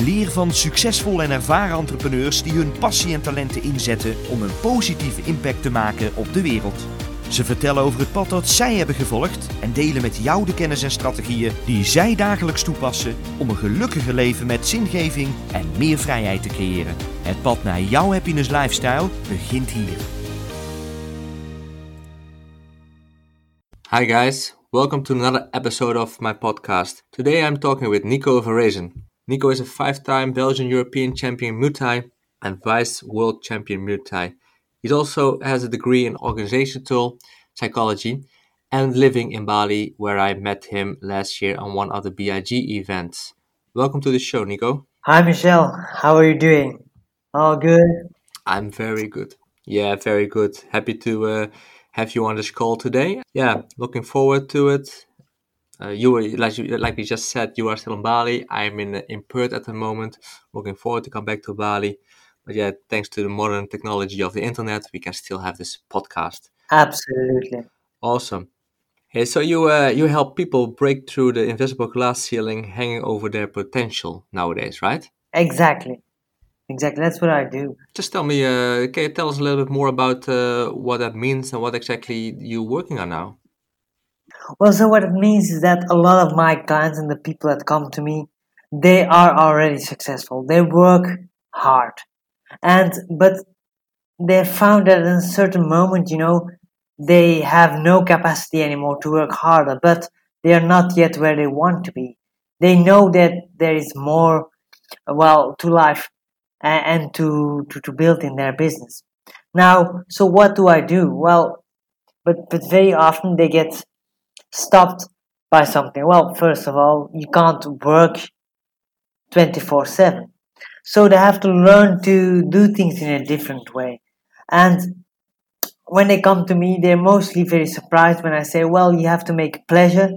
Leer van succesvolle en ervaren entrepreneurs die hun passie en talenten inzetten om een positieve impact te maken op de wereld. Ze vertellen over het pad dat zij hebben gevolgd en delen met jou de kennis en strategieën die zij dagelijks toepassen om een gelukkiger leven met zingeving en meer vrijheid te creëren. Het pad naar jouw happiness lifestyle begint hier. Hi guys, welcome to another episode of my podcast. Today I'm talking with Nico Verrezen. Nico is a five-time Belgian European champion Muay Thai and vice world champion Muay Thai. He also has a degree in organizational psychology and living in Bali, where I met him last year on one of the BIG events. Welcome to the show, Nico. Hi, Michelle. How are you doing? All good? I'm very good. Yeah, very good. Happy to uh, have you on this call today. Yeah, looking forward to it. Uh, you were like you, like we just said, you are still in Bali. I'm in in Perth at the moment. Looking forward to come back to Bali. But yeah, thanks to the modern technology of the internet, we can still have this podcast. Absolutely. Awesome. Hey, so you uh, you help people break through the invisible glass ceiling hanging over their potential nowadays, right? Exactly. Exactly. That's what I do. Just tell me, uh, can you tell us a little bit more about uh, what that means and what exactly you're working on now? Well, so what it means is that a lot of my clients and the people that come to me, they are already successful. They work hard. And, but they found that in a certain moment, you know, they have no capacity anymore to work harder, but they are not yet where they want to be. They know that there is more, well, to life and to, to, to build in their business. Now, so what do I do? Well, but, but very often they get stopped by something. Well, first of all, you can't work 24 7. So they have to learn to do things in a different way. And when they come to me, they're mostly very surprised when I say, well, you have to make pleasure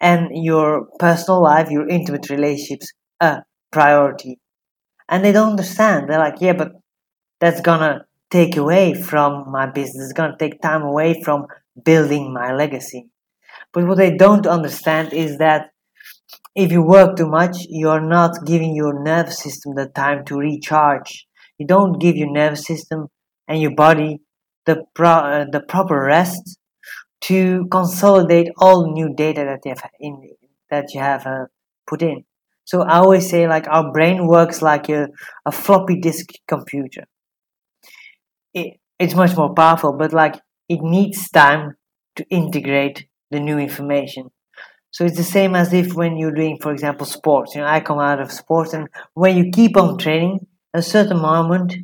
and your personal life, your intimate relationships a priority. And they don't understand. They're like, yeah, but that's gonna take away from my business. It's gonna take time away from building my legacy. But what they don't understand is that if you work too much, you're not giving your nervous system the time to recharge. You don't give your nervous system and your body the pro- uh, the proper rest to consolidate all new data that you have in that you have uh, put in. So I always say like our brain works like a, a floppy disk computer. It, it's much more powerful, but like it needs time to integrate the new information. So it's the same as if when you're doing, for example, sports. You know, I come out of sports, and when you keep on training, a certain moment,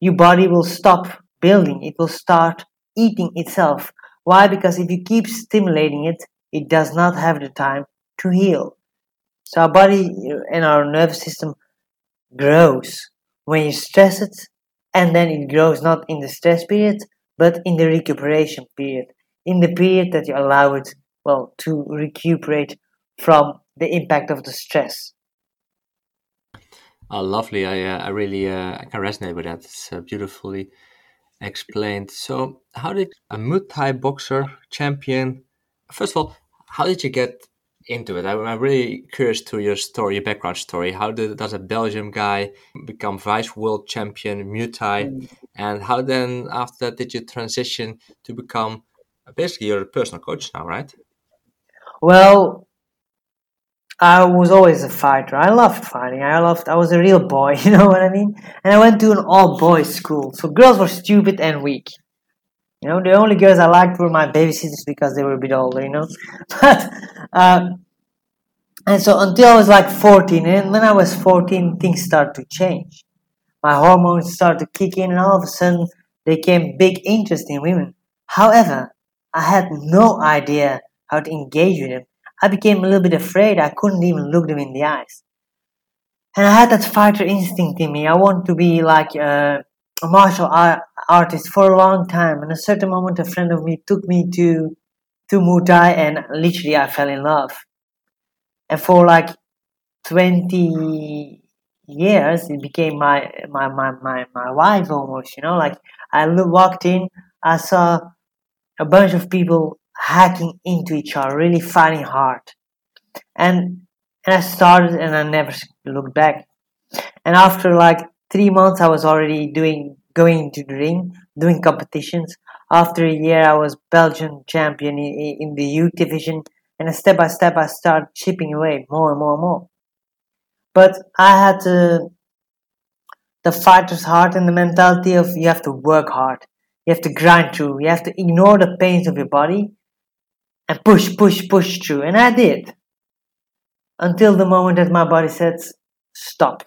your body will stop building. It will start eating itself. Why? Because if you keep stimulating it, it does not have the time to heal. So our body and our nervous system grows when you stress it, and then it grows not in the stress period, but in the recuperation period in the period that you allow it, well, to recuperate from the impact of the stress. Oh, lovely. I, uh, I really uh, I can resonate with that. It's uh, beautifully explained. So, how did a Muay Thai boxer champion, first of all, how did you get into it? I, am really curious to your story, your background story. How did, does a Belgian guy become vice world champion Muay Thai? Mm. And how then, after that, did you transition to become basically you're a personal coach now, right? Well, I was always a fighter. I loved fighting. I loved. I was a real boy. You know what I mean? And I went to an all boys school, so girls were stupid and weak. You know, the only girls I liked were my babysitters because they were a bit older. You know, but uh, and so until I was like fourteen, and when I was fourteen, things started to change. My hormones started to kick in, and all of a sudden, they came big interest in women. However, I had no idea how to engage with them. I became a little bit afraid. I couldn't even look them in the eyes. And I had that fighter instinct in me. I want to be like a, a martial art, artist for a long time. And a certain moment, a friend of me took me to to Muay Thai, and literally I fell in love. And for like twenty years, it became my my my my, my wife almost. You know, like I walked in, I saw a bunch of people hacking into each other, really fighting hard, and and I started, and I never looked back. And after like three months, I was already doing going to the ring, doing competitions. After a year, I was Belgian champion in, in the youth division, and step by step, I started chipping away more and more and more. But I had to, the fighter's heart and the mentality of you have to work hard, you have to grind through, you have to ignore the pains of your body, and push, push, push through. And I did until the moment that my body said stop.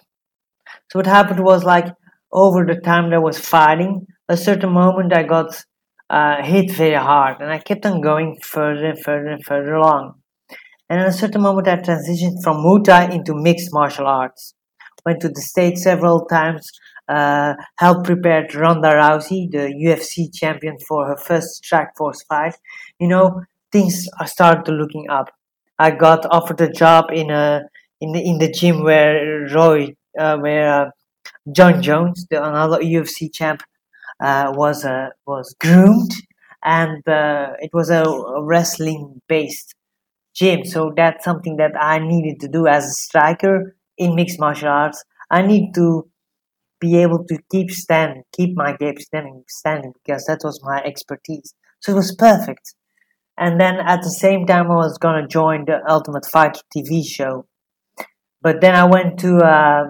So what happened was like over the time that I was fighting, a certain moment I got uh, hit very hard, and I kept on going further and further and further along. And at a certain moment, I transitioned from Muay Thai into mixed martial arts. Went to the States several times, helped prepare Ronda Rousey, the UFC champion, for her first Strikeforce fight. You know, things are started looking up. I got offered a job in a in the in the gym where Roy, uh, where uh, Jon Jones, the another UFC champ, uh, was uh, was groomed, and uh, it was a wrestling based gym. So that's something that I needed to do as a striker in mixed martial arts. I need to be able to keep standing, keep my gap standing, standing because that was my expertise. So it was perfect. And then at the same time, I was gonna join the Ultimate Fighter TV show, but then I went to uh,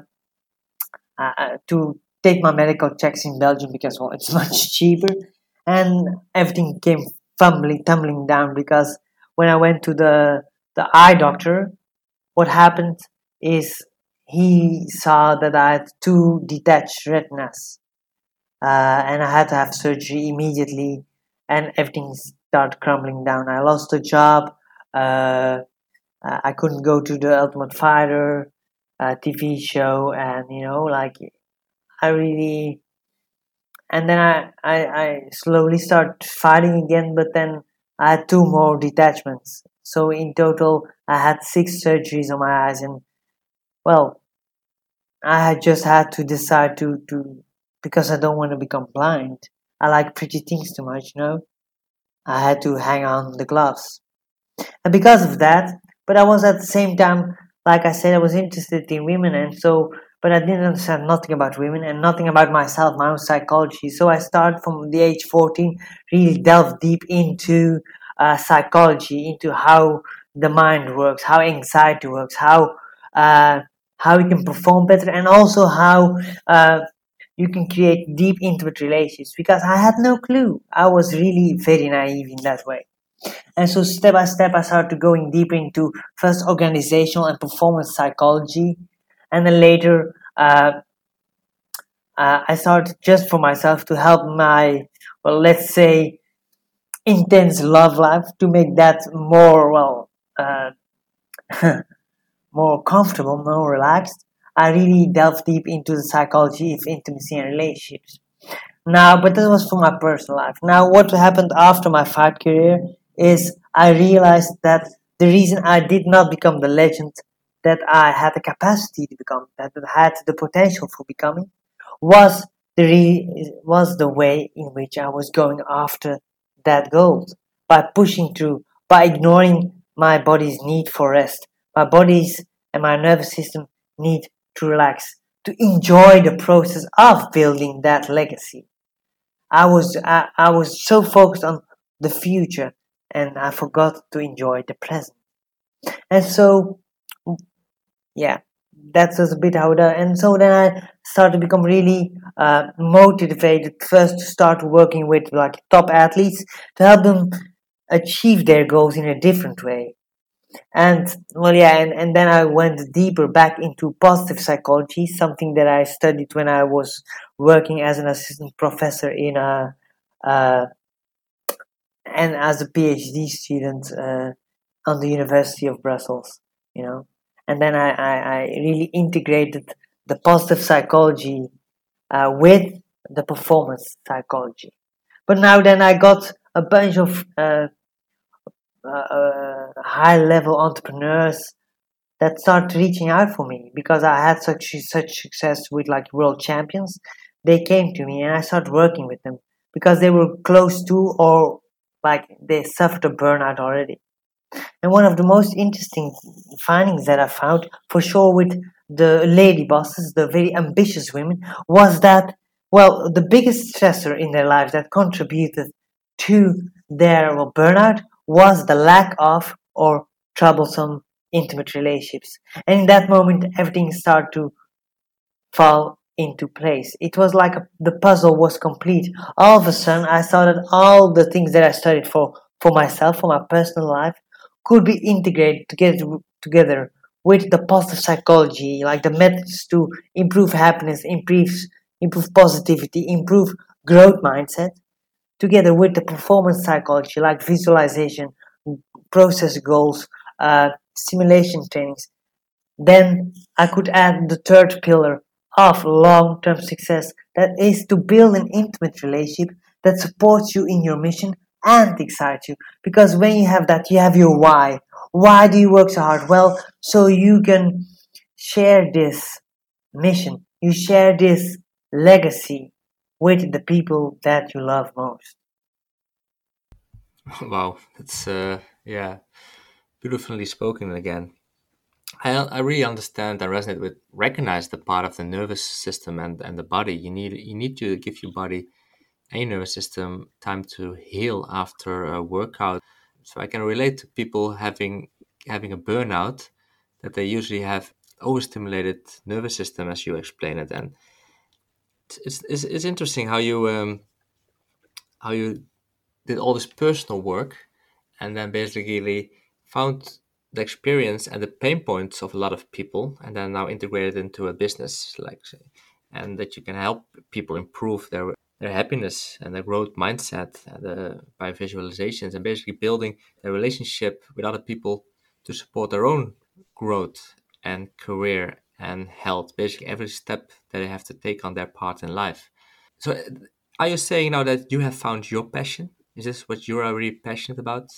uh, uh, to take my medical checks in Belgium because well, it's much cheaper, and everything came tumbling tumbling down because when I went to the the eye doctor, what happened is he saw that I had two detached retinas, uh, and I had to have surgery immediately, and everything started crumbling down. I lost a job. Uh, I couldn't go to the Ultimate Fighter uh, TV show, and you know, like I really, and then I, I, I slowly start fighting again, but then I had two more detachments. So in total, I had six surgeries on my eyes, and well, I just had to decide to to because I don't want to become blind. I like pretty things too much, you know. I had to hang on the gloves, and because of that, but I was at the same time like I said, I was interested in women, and so, but I didn't understand nothing about women and nothing about myself, my own psychology. So I started from the age 14, really delve deep into uh, psychology, into how the mind works, how anxiety works, how uh, how you can perform better, and also how uh, you can create deep intimate relationships. Because I had no clue. I was really very naive in that way. And so step by step, I started going deeper into first organizational and performance psychology, and then later uh, uh, I started just for myself to help my, well, let's say, intense love life to make that more well, uh, more comfortable, more relaxed. I really delved deep into the psychology of intimacy and relationships. Now, but that was for my personal life. Now, what happened after my fight career is I realized that the reason I did not become the legend that I had the capacity to become, that I had the potential for becoming, was the re- was the way in which I was going after that goal by pushing through, by ignoring my body's need for rest. My body's and my nervous system need to relax, to enjoy the process of building that legacy. I was I, I was so focused on the future and I forgot to enjoy the present. And so, yeah, that was a bit how the, and so then I started to become really uh, motivated first to start working with like top athletes to help them achieve their goals in a different way. And well, yeah, and, and then I went deeper back into positive psychology, something that I studied when I was working as an assistant professor in a, a and as a PhD student uh, on the University of Brussels, you know. And then I, I, I really integrated the positive psychology uh, with the performance psychology. But now then I got a bunch of uh, uh, uh, high level entrepreneurs that started reaching out for me because I had such such success with like world champions. They came to me and I started working with them because they were close to or like they suffered a burnout already. And one of the most interesting findings that I found, for sure, with the lady bosses, the very ambitious women, was that, well, the biggest stressor in their lives that contributed to their burnout was the lack of or troublesome intimate relationships. And in that moment, everything started to fall into place. It was like a, the puzzle was complete. All of a sudden, I saw that all the things that I studied for, for myself, for my personal life, could be integrated together, together with the positive psychology, like the methods to improve happiness, improve, improve positivity, improve growth mindset, together with the performance psychology, like visualization, process goals, uh, simulation trainings. Then I could add the third pillar of long term success that is to build an intimate relationship that supports you in your mission and excites you. Because when you have that, you have your why. Why do you work so hard? Well, so you can share this mission, you share this legacy with the people that you love most. Wow, that's uh, yeah, beautifully spoken again. I, I really understand and resonate with recognize the part of the nervous system and, and the body. You need you need to give your body a nervous system time to heal after a workout. So I can relate to people having having a burnout that they usually have overstimulated nervous system as you explain it and it's, it's, it's interesting how you um, how you did all this personal work and then basically found the experience and the pain points of a lot of people and then now integrated into a business like and that you can help people improve their their happiness and their growth mindset uh, by visualizations and basically building a relationship with other people to support their own growth and career and health basically every step that they have to take on their part in life so uh, are you saying now that you have found your passion is this what you're really passionate about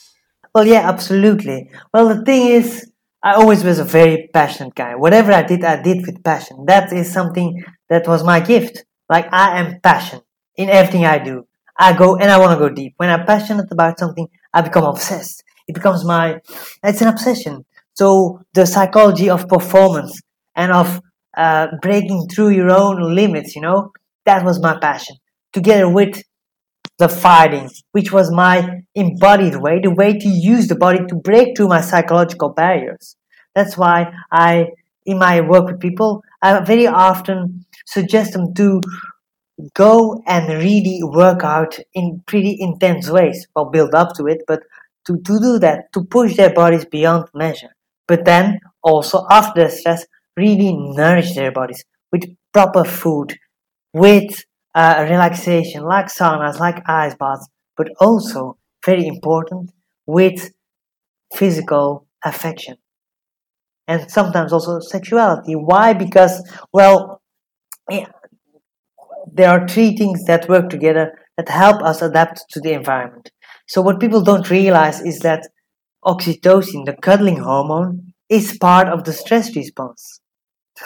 well, yeah, absolutely. Well, the thing is, I always was a very passionate guy. Whatever I did, I did with passion. That is something that was my gift. Like, I am passionate in everything I do. I go and I want to go deep. When I'm passionate about something, I become obsessed. It becomes my, it's an obsession. So the psychology of performance and of uh, breaking through your own limits, you know, that was my passion. Together with the fighting, which was my embodied way, the way to use the body to break through my psychological barriers. That's why I, in my work with people, I very often suggest them to go and really work out in pretty intense ways. Well, build up to it, but to, to do that, to push their bodies beyond measure. But then also after the stress, really nourish their bodies with proper food, with uh, relaxation, like saunas, like ice baths, but also very important with physical affection and sometimes also sexuality. Why? Because well, there are three things that work together that help us adapt to the environment. So what people don't realize is that oxytocin, the cuddling hormone, is part of the stress response.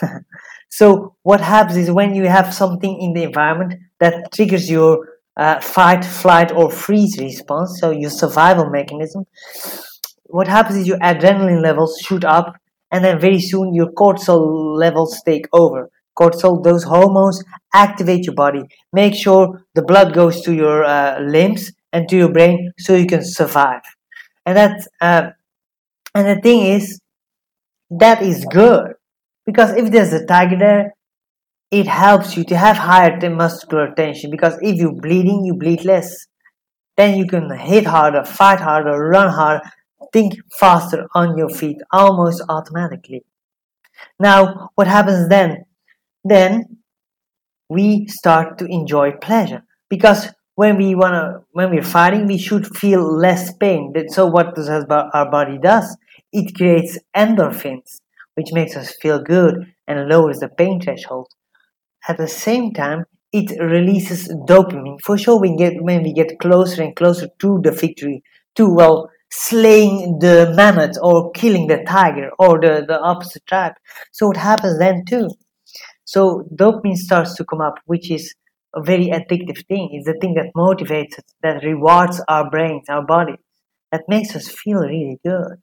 So what happens is when you have something in the environment that triggers your uh, fight, flight, or freeze response, so your survival mechanism, what happens is your adrenaline levels shoot up, and then very soon your cortisol levels take over. Cortisol, those hormones activate your body, make sure the blood goes to your uh, limbs and to your brain so you can survive. And that, uh, and the thing is, that is good because if there's a tiger there, it helps you to have higher muscular tension because if you're bleeding, you bleed less. Then you can hit harder, fight harder, run harder, think faster on your feet almost automatically. Now, what happens then? Then we start to enjoy pleasure because when we wanna when we're fighting, we should feel less pain. So what does our body does? It creates endorphins which makes us feel good and lowers the pain threshold. At the same time, it releases dopamine. For sure, we get when we get closer and closer to the victory, to well slaying the mammoth or killing the tiger or the, the opposite tribe. So what happens then too? So dopamine starts to come up, which is a very addictive thing. It's the thing that motivates us, that rewards our brains, our bodies, that makes us feel really good.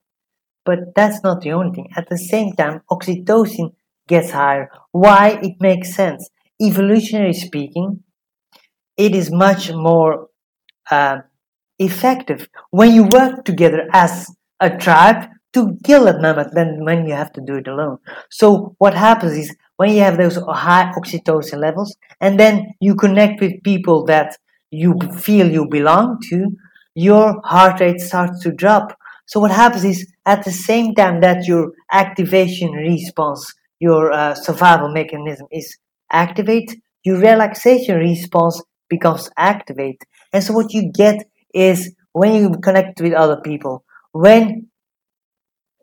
But that's not the only thing. At the same time, oxytocin gets higher. Why? It makes sense. Evolutionary speaking, it is much more uh, effective when you work together as a tribe to kill that mammoth than when you have to do it alone. So what happens is when you have those high oxytocin levels and then you connect with people that you feel you belong to, your heart rate starts to drop. So what happens is at the same time that your activation response, your uh, survival mechanism is activate, your relaxation response becomes activate. And so what you get is when you connect with other people, when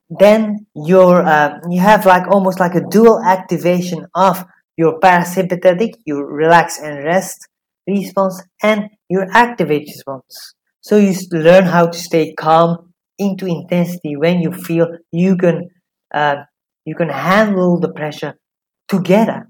then you're uh, you have like almost like a dual activation of your parasympathetic, your relax and rest response, and your activate response. So you learn how to stay calm into intensity when you feel you can uh, you can handle the pressure together.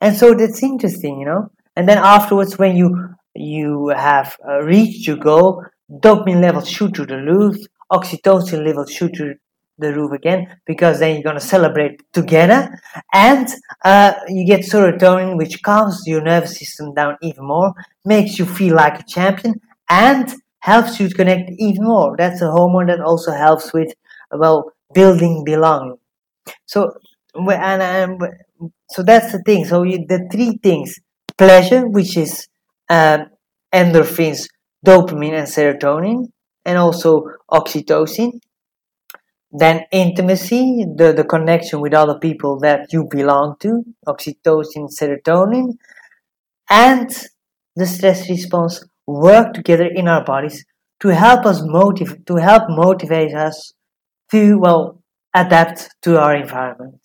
And so that's interesting, you know. And then afterwards, when you you have uh, reached your goal, dopamine levels shoot through the roof, oxytocin levels shoot through the roof again because then you're gonna celebrate together, and uh, you get serotonin, which calms your nervous system down even more, makes you feel like a champion, and helps you to connect even more. That's a hormone that also helps with well building belonging. So and, and so that's the thing. So you, the three things: pleasure, which is um, endorphins, dopamine, and serotonin, and also oxytocin. Then intimacy, the, the connection with other people that you belong to, oxytocin, serotonin, and the stress response work together in our bodies to help us motivate to help motivate us to well adapt to our environment.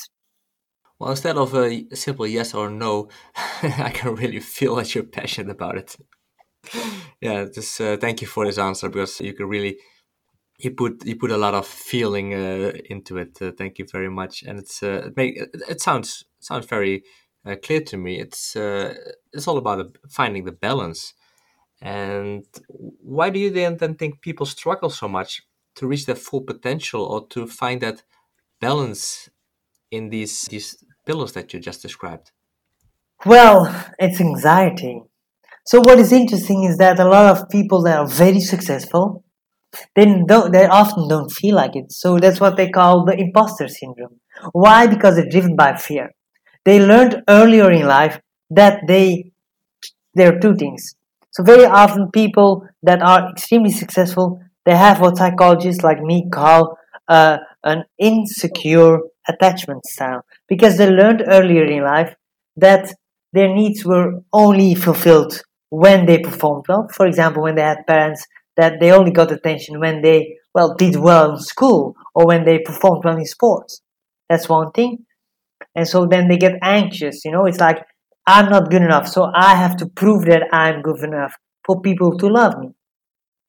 Well, instead of a simple yes or no, I can really feel that you're passionate about it. yeah, just uh, thank you for this answer because you can really you put you put a lot of feeling uh, into it. Uh, thank you very much, and it's uh, it make it, it sounds sounds very uh, clear to me. It's uh, it's all about finding the balance. And why do you then, then think people struggle so much to reach their full potential or to find that balance in these these pillars that you just described? Well, it's anxiety. So what is interesting is that a lot of people that are very successful, they don't they often don't feel like it. So that's what they call the imposter syndrome. Why? Because they're driven by fear. They learned earlier in life that they there are two things. So very often people that are extremely successful, they have what psychologists like me call uh, an insecure attachment style because they learned earlier in life that their needs were only fulfilled when they performed well. For example, when they had parents that they only got attention when they well did well in school or when they performed well in sports. That's one thing. And so then they get anxious, you know, it's like I'm not good enough, so I have to prove that I'm good enough for people to love me.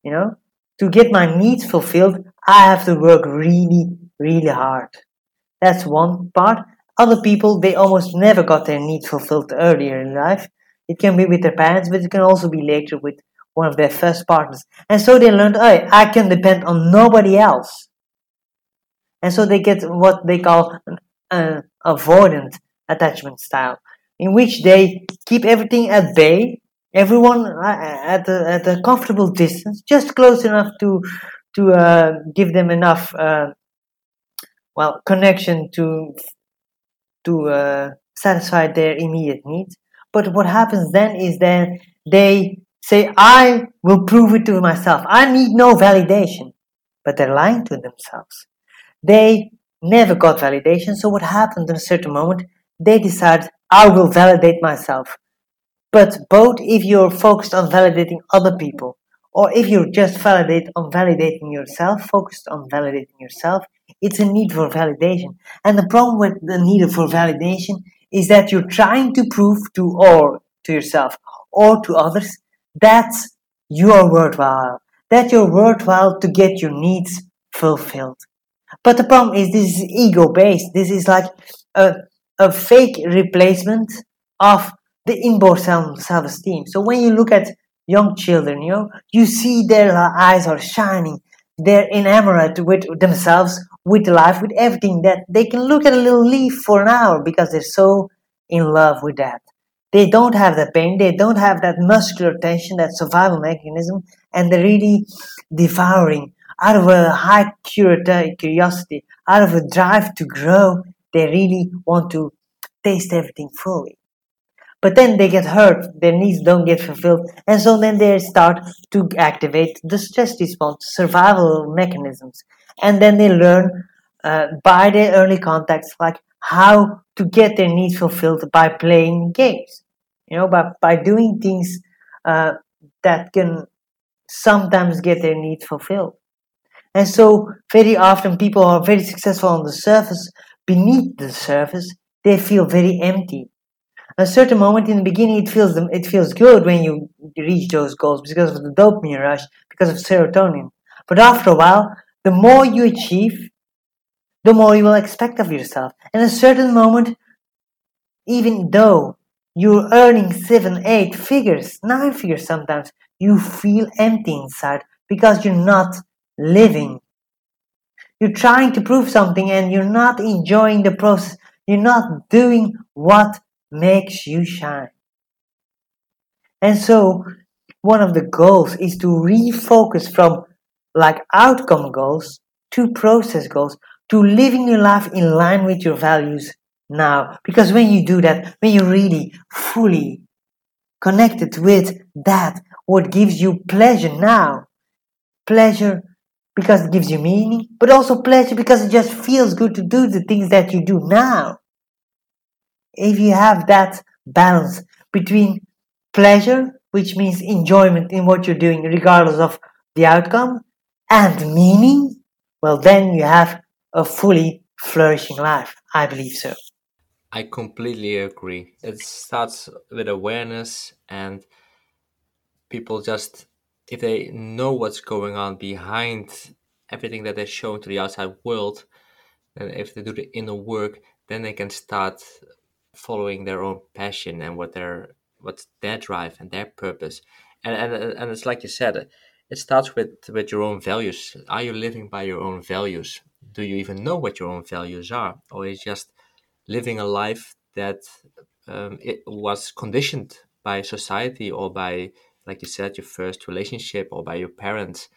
You know? To get my needs fulfilled, I have to work really, really hard. That's one part. Other people, they almost never got their needs fulfilled earlier in life. It can be with their parents, but it can also be later with one of their first partners. And so they learned, hey, I can depend on nobody else. And so they get what they call an uh, avoidant attachment style, in which they keep everything at bay, everyone uh, at a, at a comfortable distance, just close enough to to uh, give them enough uh, well connection to to uh, satisfy their immediate needs. But what happens then is then they say, "I will prove it to myself. I need no validation," but they're lying to themselves. They never got validation. So what happened in a certain moment? They decide, "I will validate myself." But both if you're focused on validating other people or if you're just validate on validating yourself, focused on validating yourself, it's a need for validation. And the problem with the need for validation is that you're trying to prove to or to yourself or to others, that you're worthwhile. That you're worthwhile to get your needs fulfilled. But the problem is this is ego based. This is like a, a fake replacement of the inborn self esteem. So when you look at young children, you know, you see their eyes are shining. They're enamored with themselves, with life, with everything that they can look at a little leaf for an hour because they're so in love with that. They don't have the pain, they don't have that muscular tension, that survival mechanism, and they're really devouring out of a high curiosity, out of a drive to grow. They really want to taste everything fully. But then they get hurt, their needs don't get fulfilled, and so then they start to activate the stress response, survival mechanisms. And then they learn uh, by their early contacts, like how to get their needs fulfilled by playing games, you know, by, by doing things uh, that can sometimes get their needs fulfilled. And so, very often, people are very successful on the surface. Beneath the surface, they feel very empty. A certain moment in the beginning, it feels them, it feels good when you reach those goals because of the dopamine rush, because of serotonin. But after a while, the more you achieve, the more you will expect of yourself. And a certain moment, even though you're earning seven, eight figures, nine figures sometimes, you feel empty inside because you're not living. You're trying to prove something and you're not enjoying the process. You're not doing what makes you shine. And so, one of the goals is to refocus from like outcome goals to process goals to living your life in line with your values now. Because when you do that, when you're really fully connected with that, what gives you pleasure now, pleasure because it gives you meaning, but also pleasure because it just feels good to do the things that you do now. If you have that balance between pleasure, which means enjoyment in what you're doing, regardless of the outcome, and meaning, well, then you have a fully flourishing life. I believe so. I completely agree. It starts with awareness, and people just, if they know what's going on behind everything that they're showing to the outside world, and if they do the inner work, then they can start following their own passion and what their what's their drive and their purpose. And and and it's like you said, it starts with with your own values. Are you living by your own values? do you even know what your own values are or is just living a life that um, it was conditioned by society or by like you said your first relationship or by your parents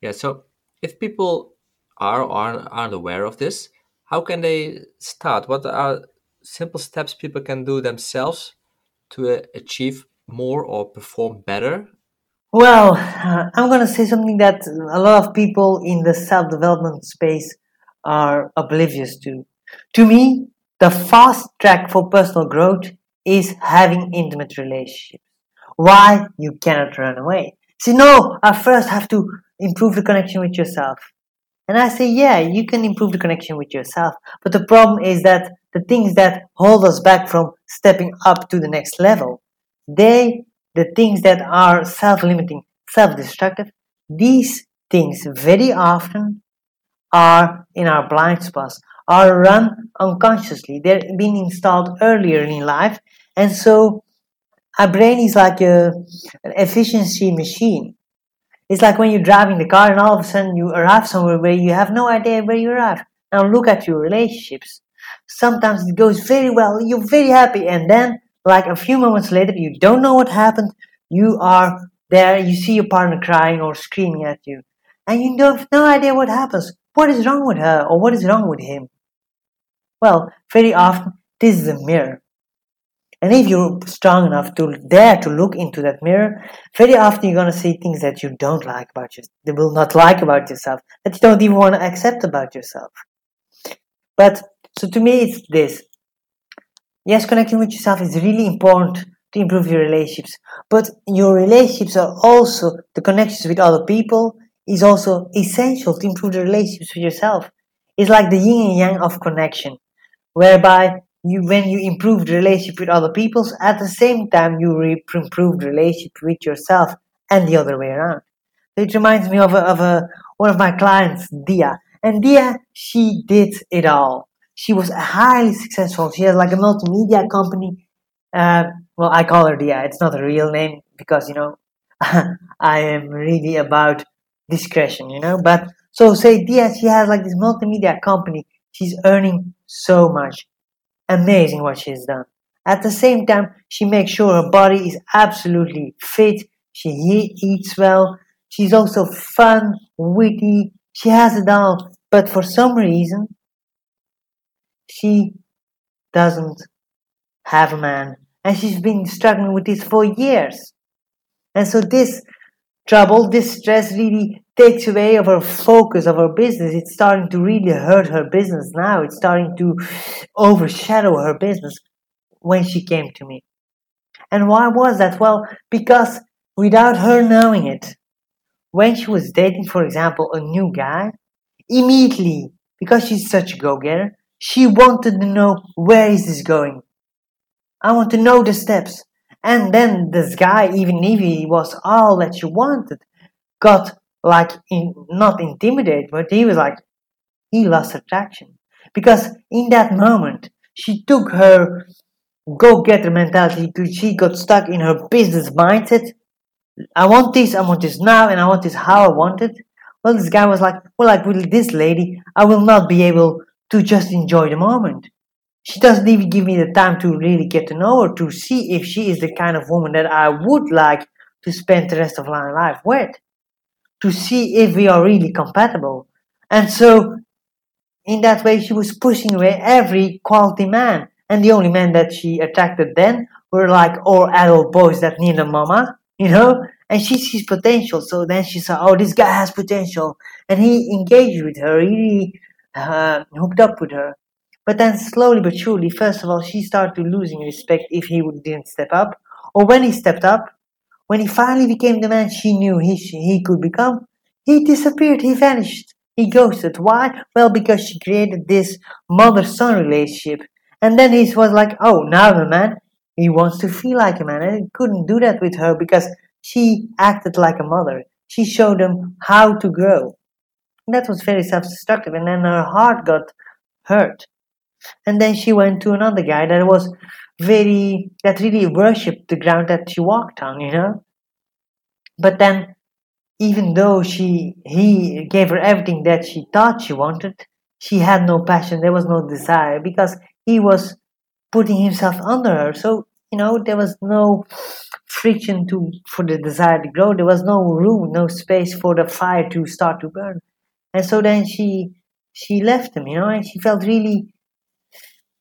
yeah so if people are aren't, aren't aware of this how can they start what are simple steps people can do themselves to uh, achieve more or perform better well, uh, I'm going to say something that a lot of people in the self development space are oblivious to. To me, the fast track for personal growth is having intimate relationships. Why? You cannot run away. See, no, I first have to improve the connection with yourself. And I say, yeah, you can improve the connection with yourself. But the problem is that the things that hold us back from stepping up to the next level, they, the things that are self limiting, self destructive, these things very often are in our blind spots, are run unconsciously. They're being installed earlier in life, and so our brain is like a, an efficiency machine. It's like when you're driving the car and all of a sudden you arrive somewhere where you have no idea where you arrive. Now look at your relationships. Sometimes it goes very well, you're very happy, and then, like a few moments later, you don't know what happened. You are there, you see your partner crying or screaming at you, and you have no idea what happens. What is wrong with her or what is wrong with him? Well, very often this is a mirror. And if you're strong enough to dare to look into that mirror, very often you're going to see things that you don't like about yourself, that will not like about yourself, that you don't even want to accept about yourself. But, so to me, it's this. Yes, connecting with yourself is really important to improve your relationships, but your relationships are also the connections with other people is also essential to improve the relationships with yourself. It's like the yin and yang of connection, whereby you when you improve the relationship with other people, at the same time you re- improve the relationship with yourself and the other way around. It reminds me of a, of a one of my clients, Dia, and Dia she did it all. She was highly successful. She has like a multimedia company. Uh, well, I call her Dia. It's not a real name because you know I am really about discretion, you know. But so say Dia, she has like this multimedia company. She's earning so much. Amazing what she's done. At the same time, she makes sure her body is absolutely fit. She eats well. She's also fun, witty. She has it all. But for some reason, she doesn't have a man. And she's been struggling with this for years. And so this trouble, this stress really takes away of her focus of her business. It's starting to really hurt her business now. It's starting to overshadow her business when she came to me. And why was that? Well, because without her knowing it, when she was dating, for example, a new guy, immediately, because she's such a go-getter, she wanted to know where is this going. I want to know the steps. And then this guy, even if he was all that she wanted, got like in, not intimidated, but he was like he lost attraction because in that moment she took her go-getter mentality. She got stuck in her business mindset. I want this, I want this now, and I want this how I want it. Well, this guy was like, well, like with this lady, I will not be able to just enjoy the moment. She doesn't even give me the time to really get to know her, to see if she is the kind of woman that I would like to spend the rest of my life with, to see if we are really compatible. And so, in that way, she was pushing away every quality man. And the only men that she attracted then were like all adult boys that need a mama, you know? And she sees potential. So then she saw, oh, this guy has potential. And he engaged with her. He uh, hooked up with her. But then slowly but surely, first of all, she started losing respect if he didn't step up. Or when he stepped up, when he finally became the man she knew he, he could become, he disappeared, he vanished, he ghosted. Why? Well, because she created this mother-son relationship. And then he was like, oh, now I'm a man. He wants to feel like a man. And he couldn't do that with her because she acted like a mother. She showed him how to grow. that was very self-destructive. And then her heart got hurt and then she went to another guy that was very that really worshipped the ground that she walked on you know? But then even though she he gave her everything that she thought she wanted she had no passion there was no desire because he was putting himself under her. So you know there was no friction to for the desire to grow. There was no room no space for the fire to start to burn. And so then she she left him you know and she felt really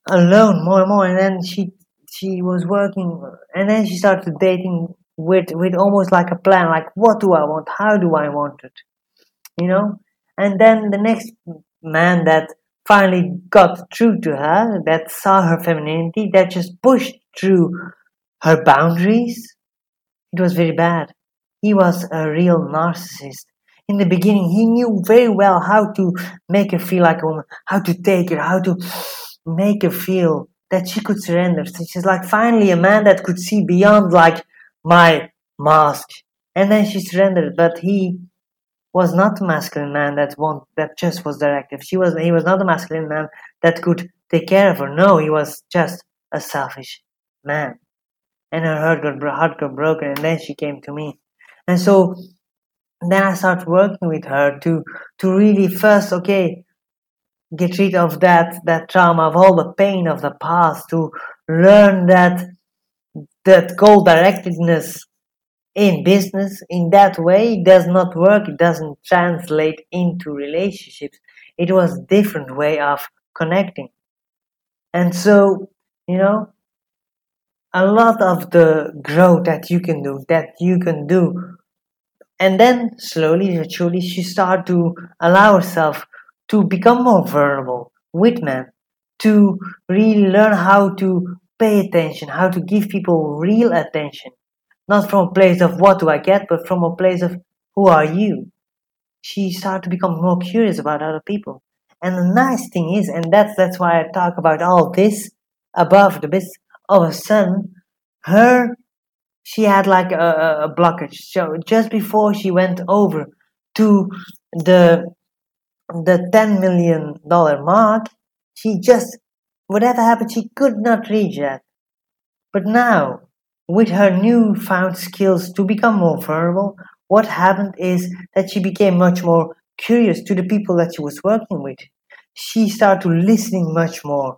alone more and more. And then she she was working and then she started dating with with almost like a plan like what do i want? How do i want it? You know? And then the next man that finally got through to her that saw her femininity that just pushed through her boundaries it was very bad. He was a real narcissist. In the beginning he knew very well how to make her feel like a woman how to take her how to make her feel that she could surrender. So she's like finally a man that could see beyond like my mask. And then she surrendered, but he was not a masculine man that want that just was directive. She was he was not a masculine man that could take care of her. No, he was just a selfish man. And her heart got heart got broken, and then she came to me. And so then I started working with her to to really first okay get rid of that that trauma of all the pain of the past to learn that that goal directedness in business in that way does not work. It doesn't translate into relationships. It was different way of connecting. And so you know a lot of the growth that you can do that you can do and then slowly but surely she start to allow herself to become more vulnerable with men, to really learn how to pay attention, how to give people real attention, not from a place of what do I get, but from a place of who are you. She started to become more curious about other people. And the nice thing is, and that's that's why I talk about all this above the business. All of a sudden, her she had like a, a blockage. So just before she went over to the the ten million dollar mark, she just whatever happened, she could not reach that. But now, with her newfound skills to become more verbal, what happened is that she became much more curious to the people that she was working with. She started listening much more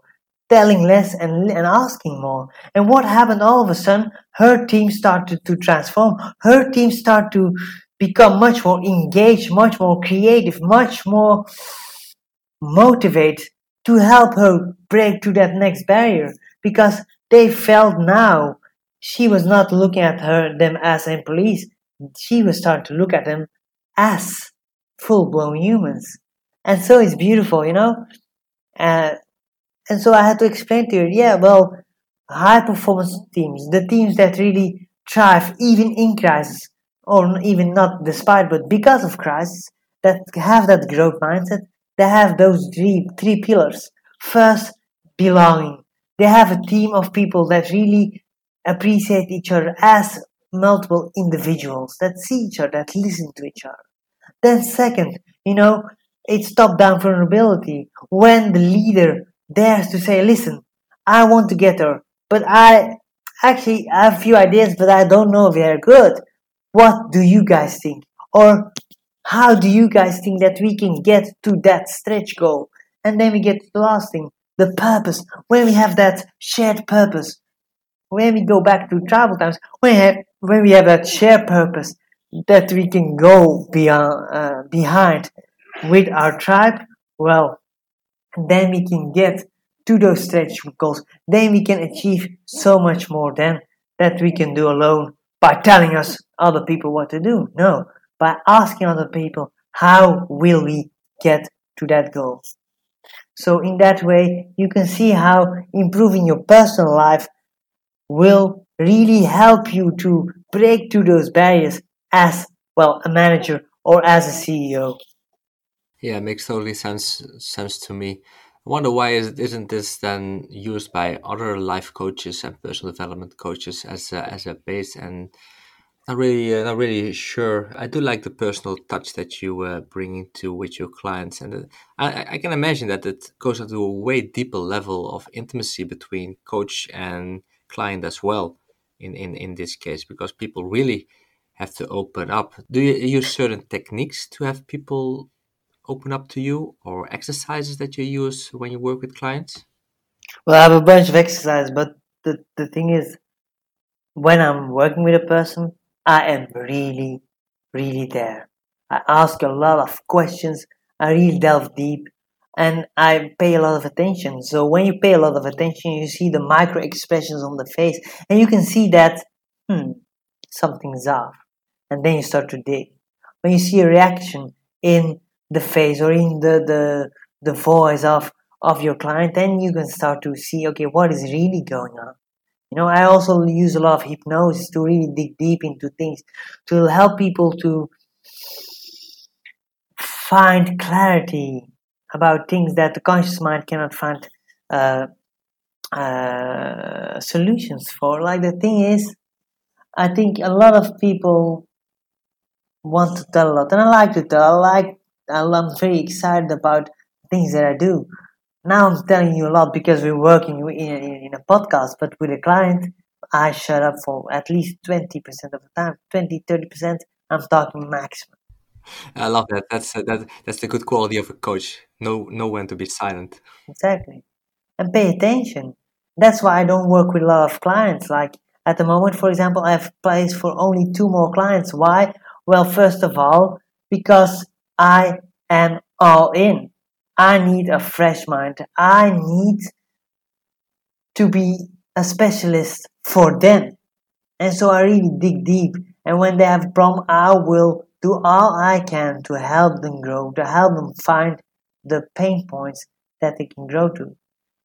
telling less and, and asking more. And what happened all of a sudden? Her team started to transform. Her team started to become much more engaged, much more creative, much more motivated to help her break through that next barrier because they felt now she was not looking at her them as employees. She was starting to look at them as full blown humans. And so it's beautiful, you know? Uh, and so I had to explain to her, yeah, well, high performance teams, the teams that really thrive even in crisis, or even not despite, but because of crisis, that have that growth mindset, they have those three three pillars. First, belonging. They have a team of people that really appreciate each other as multiple individuals that see each other, that listen to each other. Then second, you know, it's top-down vulnerability. When the leader dares to say, listen, I want to get her, but I actually have a few ideas, but I don't know if they're good. What do you guys think? Or how do you guys think that we can get to that stretch goal? And then we get to the last thing, the purpose. When we have that shared purpose, when we go back to travel times, when we have, when we have that shared purpose that we can go beyond, uh, behind with our tribe, well, then we can get to those stretch goals. Then we can achieve so much more than that we can do alone by telling us other people what to do. No, by asking other people, how will we get to that goal? So in that way, you can see how improving your personal life will really help you to break through those barriers as well a manager or as a CEO. Yeah, it makes totally sense sense to me. I wonder why is, isn't this then used by other life coaches and personal development coaches as a, as a base and not really uh, not really sure. I do like the personal touch that you uh, bring into with your clients, and uh, I, I can imagine that it goes to a way deeper level of intimacy between coach and client as well. In in in this case, because people really have to open up. Do you use certain techniques to have people open up to you or exercises that you use when you work with clients? Well, I have a bunch of exercises, but the, the thing is, when I'm working with a person, I am really, really there. I ask a lot of questions, I really delve deep, and I pay a lot of attention. So when you pay a lot of attention, you see the micro expressions on the face, and you can see that, hmm, something's off. And then you start to dig. When you see a reaction in the face or in the the the voice of of your client then you can start to see okay what is really going on you know i also use a lot of hypnosis to really dig deep into things to help people to find clarity about things that the conscious mind cannot find uh, uh, solutions for like the thing is i think a lot of people want to tell a lot and i like to tell i like I'm very excited about things that I do. Now I'm telling you a lot because we're working in, in, in a podcast, but with a client, I shut up for at least 20% of the time. 20, 30%, I'm talking maximum. I love that. That's uh, that. That's the good quality of a coach. Know know when to be silent. Exactly, and pay attention. That's why I don't work with a lot of clients. Like at the moment, for example, I have place for only two more clients. Why? Well, first of all, because I am all in. I need a fresh mind. I need to be a specialist for them. And so I really dig deep. And when they have a problem, I will do all I can to help them grow, to help them find the pain points that they can grow to.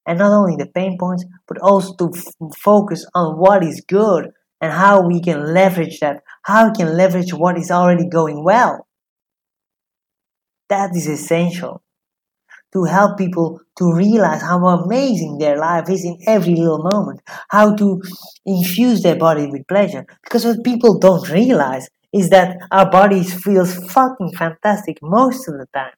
And not only the pain points, but also to f- focus on what is good and how we can leverage that, how we can leverage what is already going well. That is essential to help people to realize how amazing their life is in every little moment, how to infuse their body with pleasure. Because what people don't realize is that our bodies feels fucking fantastic most of the time.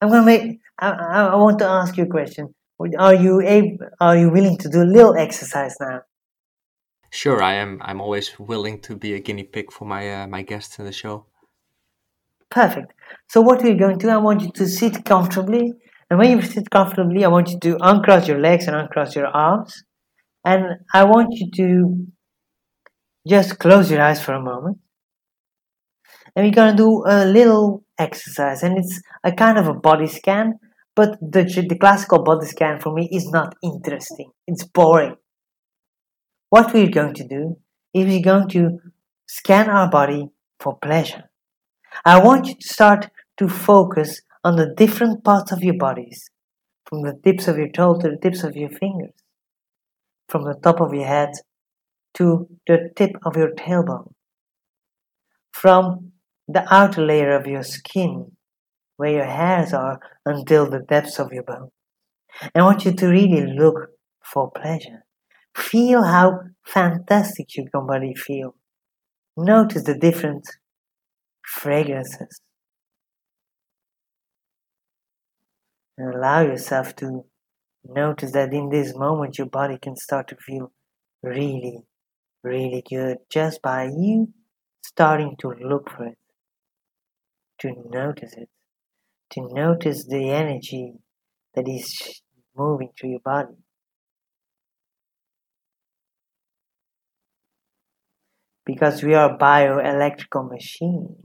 I'm gonna make. I, I, want to ask you a question. Are you able? Are you willing to do a little exercise now? Sure, I am. I'm always willing to be a guinea pig for my uh, my guests in the show. Perfect. So what we're going to do, I want you to sit comfortably, and when you sit comfortably, I want you to uncross your legs and uncross your arms, and I want you to just close your eyes for a moment. And we're gonna do a little exercise, and it's a kind of a body scan. But the the classical body scan for me is not interesting. It's boring. What we're going to do is we're going to scan our body for pleasure. I want you to start to focus on the different parts of your bodies, from the tips of your toe to the tips of your fingers, from the top of your head to the tip of your tailbone, from the outer layer of your skin, where your hairs are, until the depths of your bone. I want you to really look for pleasure. Feel how fantastic your body feels. Notice the different fragrances. And allow yourself to notice that in this moment your body can start to feel really, really good just by you starting to look for it, to notice it, to notice the energy that is moving through your body. Because we are bioelectrical machines.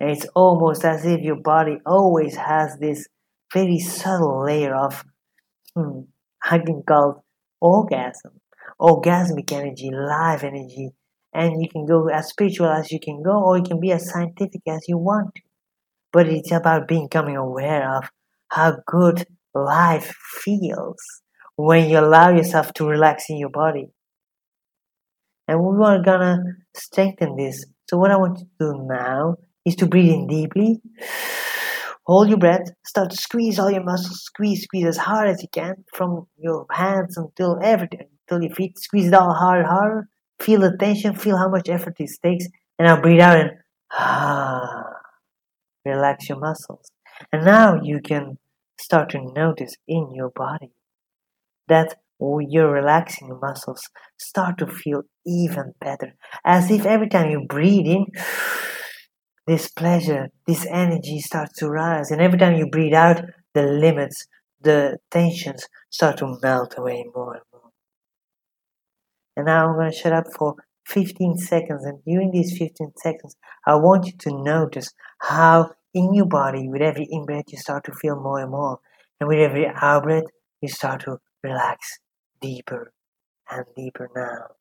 And it's almost as if your body always has this very subtle layer of, hmm, I can call orgasm, orgasmic energy, live energy. And you can go as spiritual as you can go, or you can be as scientific as you want. But it's about becoming aware of how good life feels when you allow yourself to relax in your body. And we are gonna strengthen this. So what I want you to do now is to breathe in deeply. Hold your breath. Start to squeeze all your muscles. Squeeze, squeeze as hard as you can from your hands until everything, until your feet. Squeeze it all hard, harder. Feel the tension. Feel how much effort this takes. And now breathe out and ah, relax your muscles. And now you can start to notice in your body that you're relaxing your muscles start to feel even better. As if every time you breathe in, this pleasure, this energy starts to rise. And every time you breathe out, the limits, the tensions start to melt away more and more. And now I'm going to shut up for 15 seconds. And during these 15 seconds, I want you to notice how in your body, with every in breath, you start to feel more and more. And with every out breath, you start to relax deeper and deeper now.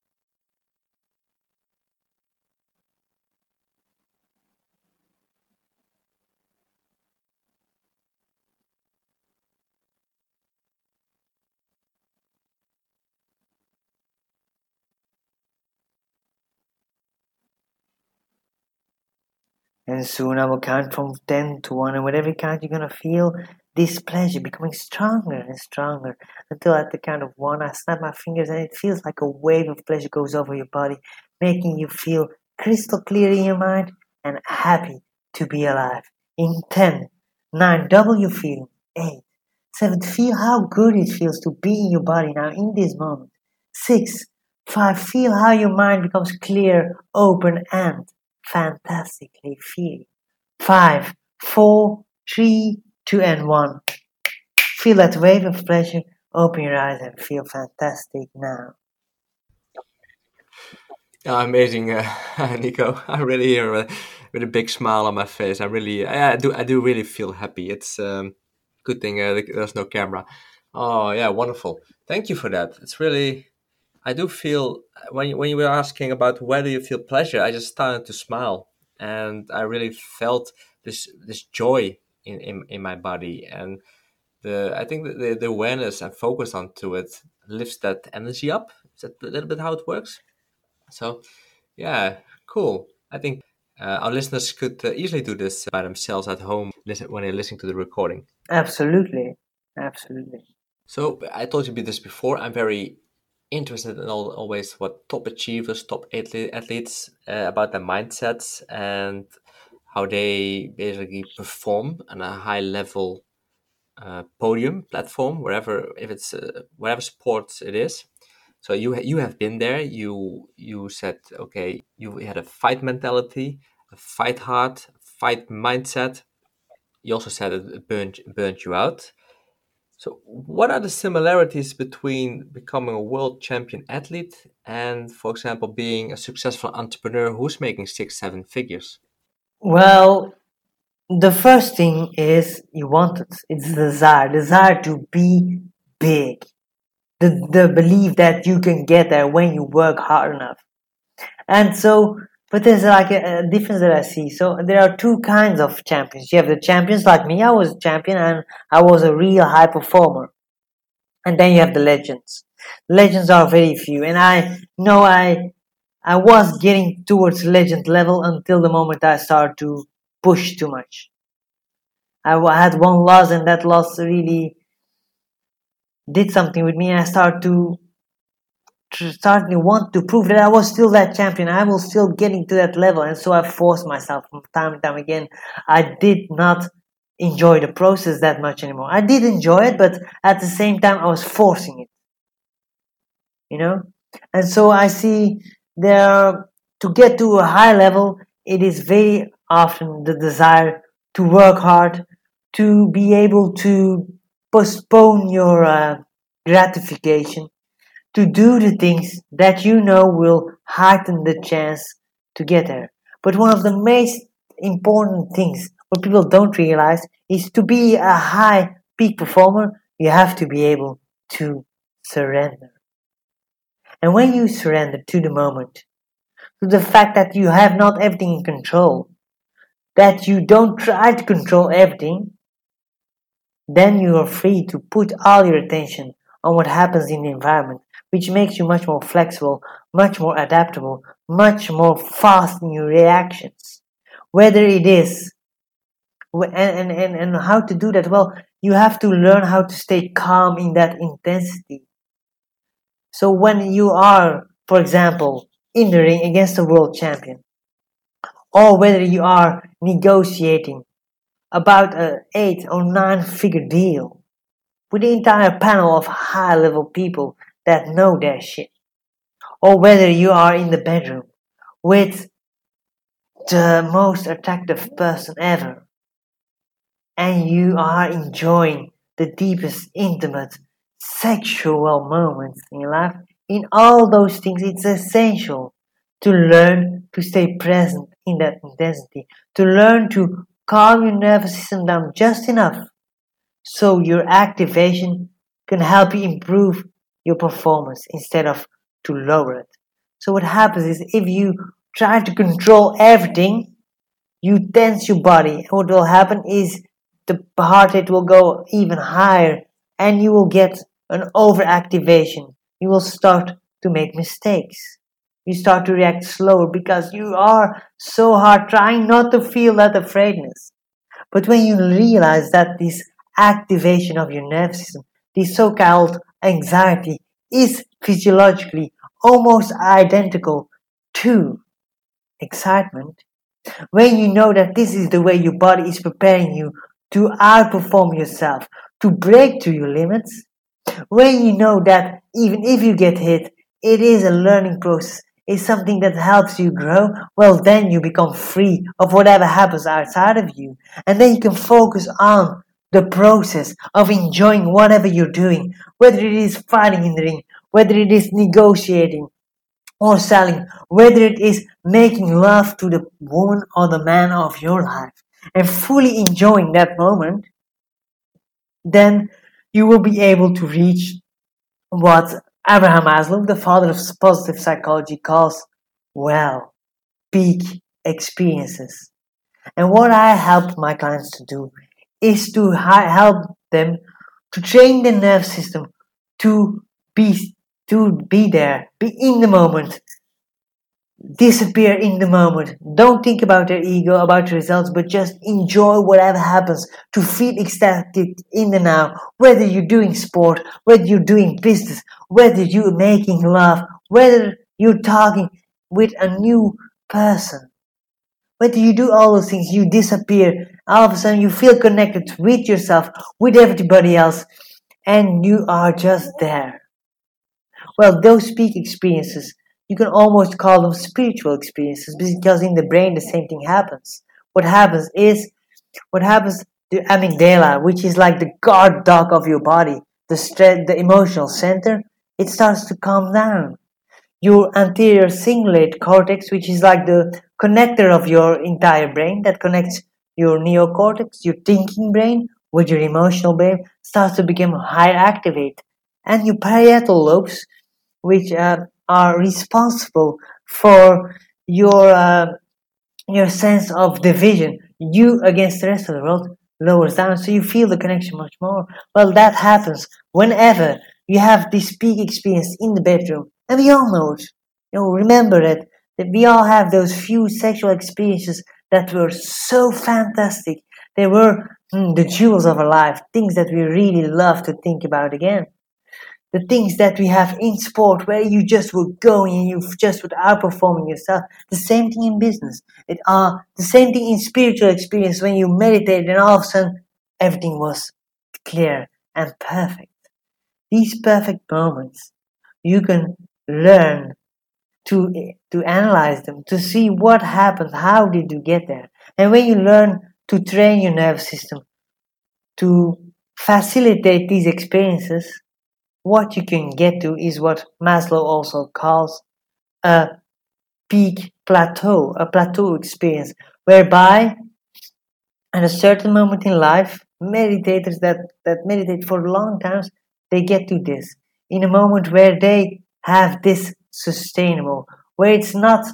And soon I will count from 10 to 1, and whatever count you're gonna feel this pleasure becoming stronger and stronger until at the count of 1 I snap my fingers and it feels like a wave of pleasure goes over your body, making you feel crystal clear in your mind and happy to be alive. In 10, 9, double your feeling. 8, 7, feel how good it feels to be in your body now in this moment. 6, 5, feel how your mind becomes clear, open, and fantastically feel. Five, four, three, two, and one. Feel that wave of pleasure. Open your eyes and feel fantastic now. Oh, amazing, uh, Nico. I really hear with a big smile on my face. I really, I, I do, I do really feel happy. It's um, good thing uh, there's no camera. Oh yeah, wonderful. Thank you for that. It's really I do feel when you, when you were asking about where do you feel pleasure, I just started to smile, and I really felt this this joy in, in, in my body, and the I think the, the awareness and focus onto it lifts that energy up. Is that a little bit how it works? So, yeah, cool. I think Uh, our listeners could uh, easily do this by themselves at home listen, when they're listening to the recording. Absolutely, absolutely. So I told you be this before. I'm very interested in all, always what top achievers, top athletes uh, about their mindsets and how they basically perform on a high level uh, podium platform, wherever if it's uh, whatever sports it is. So you you have been there. You you said okay. You had a fight mentality, a fight hard, fight mindset. You also said it burned burned you out. So, what are the similarities between becoming a world champion athlete and, for example, being a successful entrepreneur who's making six, seven figures? Well, the first thing is you want it. It's desire, desire to be big. The, the belief that you can get there when you work hard enough. And so, but there's like a, a difference that I see. So there are two kinds of champions. You have the champions like me. I was a champion and I was a real high performer. And then you have the legends. Legends are very few. And I know I, I was getting towards legend level until the moment I started to push too much. I had one loss and that loss really did something with me. I started to start to want to prove that I was still that champion. I was still getting to that level, and so I forced myself from time and time again. I did not enjoy the process that much anymore. I did enjoy it, but at the same time, I was forcing it. You know, and so I see there to get to a high level. It is very often the desire to work hard, to be able to postpone your uh, gratification to do the things that you know will heighten the chance to get there. But one of the most important things what people don't realize is to be a high peak performer, you have to be able to surrender. And when you surrender to the moment, to the fact that you have not everything in control, that you don't try to control everything, then you are free to put all your attention on what happens in the environment which makes you much more flexible, much more adaptable, much more fast in your reactions. Whether it is, and, and, and how to do that? Well, you have to learn how to stay calm in that intensity. So when you are, for example, in the ring against a world champion, or whether you are negotiating about a eight or nine figure deal with the entire panel of high level people that know their shit. Or whether you are in the bedroom with the most attractive person ever and you are enjoying the deepest intimate sexual moments in life, in all those things, it's essential to learn to stay present in that intensity, to learn to calm your nervous system down just enough so your activation can help you improve your performance instead of to lower it. So what happens is if you try to control everything, you tense your body. What will happen is the heart rate will go even higher and you will get an overactivation. You will start to make mistakes. You start to react slower because you are so hard trying not to feel that afraidness. But when you realize that this activation of your nervous system, this so-called anxiety is physiologically almost identical to excitement, when you know that this is the way your body is preparing you to outperform yourself, to break to your limits, when you know that even if you get hit, it is a learning process, it's something that helps you grow, well, then you become free of whatever happens outside of you. And then you can focus on the process of enjoying whatever you're doing, whether it is fighting in the ring, whether it is negotiating or selling, whether it is making love to the woman or the man of your life, and fully enjoying that moment, then you will be able to reach what Abraham Maslow, the father of positive psychology, calls well, peak experiences. And what I help my clients to do is to help them to train the nerve system to be to be there, be in the moment, disappear in the moment. Don't think about their ego, about the results, but just enjoy whatever happens to feel ecstatic in the now. Whether you're doing sport, whether you're doing business, whether you're making love, whether you're talking with a new person. Whether you do all those things, you disappear. All of a sudden, you feel connected with yourself, with everybody else, and you are just there. Well, those peak experiences you can almost call them spiritual experiences because in the brain the same thing happens. What happens is, what happens to amygdala, which is like the guard dog of your body, the stress, the emotional center, it starts to calm down. Your anterior cingulate cortex, which is like the connector of your entire brain that connects your neocortex, your thinking brain, with your emotional brain, starts to become higher activate. And your parietal lobes, which uh, are responsible for your uh, your sense of division, you against the rest of the world, lowers down, so you feel the connection much more. Well, that happens whenever you have this peak experience in the bedroom, and we all know it. You know, remember it that we all have those few sexual experiences that were so fantastic. They were mm, the jewels of our life, things that we really love to think about again the things that we have in sport where you just were going and you just were outperforming yourself. The same thing in business. It are uh, the same thing in spiritual experience when you meditate and all of a sudden everything was clear and perfect. These perfect moments, you can learn to to analyze them, to see what happened, how did you get there. And when you learn to train your nervous system to facilitate these experiences, what you can get to is what Maslow also calls a peak plateau, a plateau experience, whereby at a certain moment in life, meditators that, that meditate for long times, they get to this. In a moment where they have this sustainable, where it's not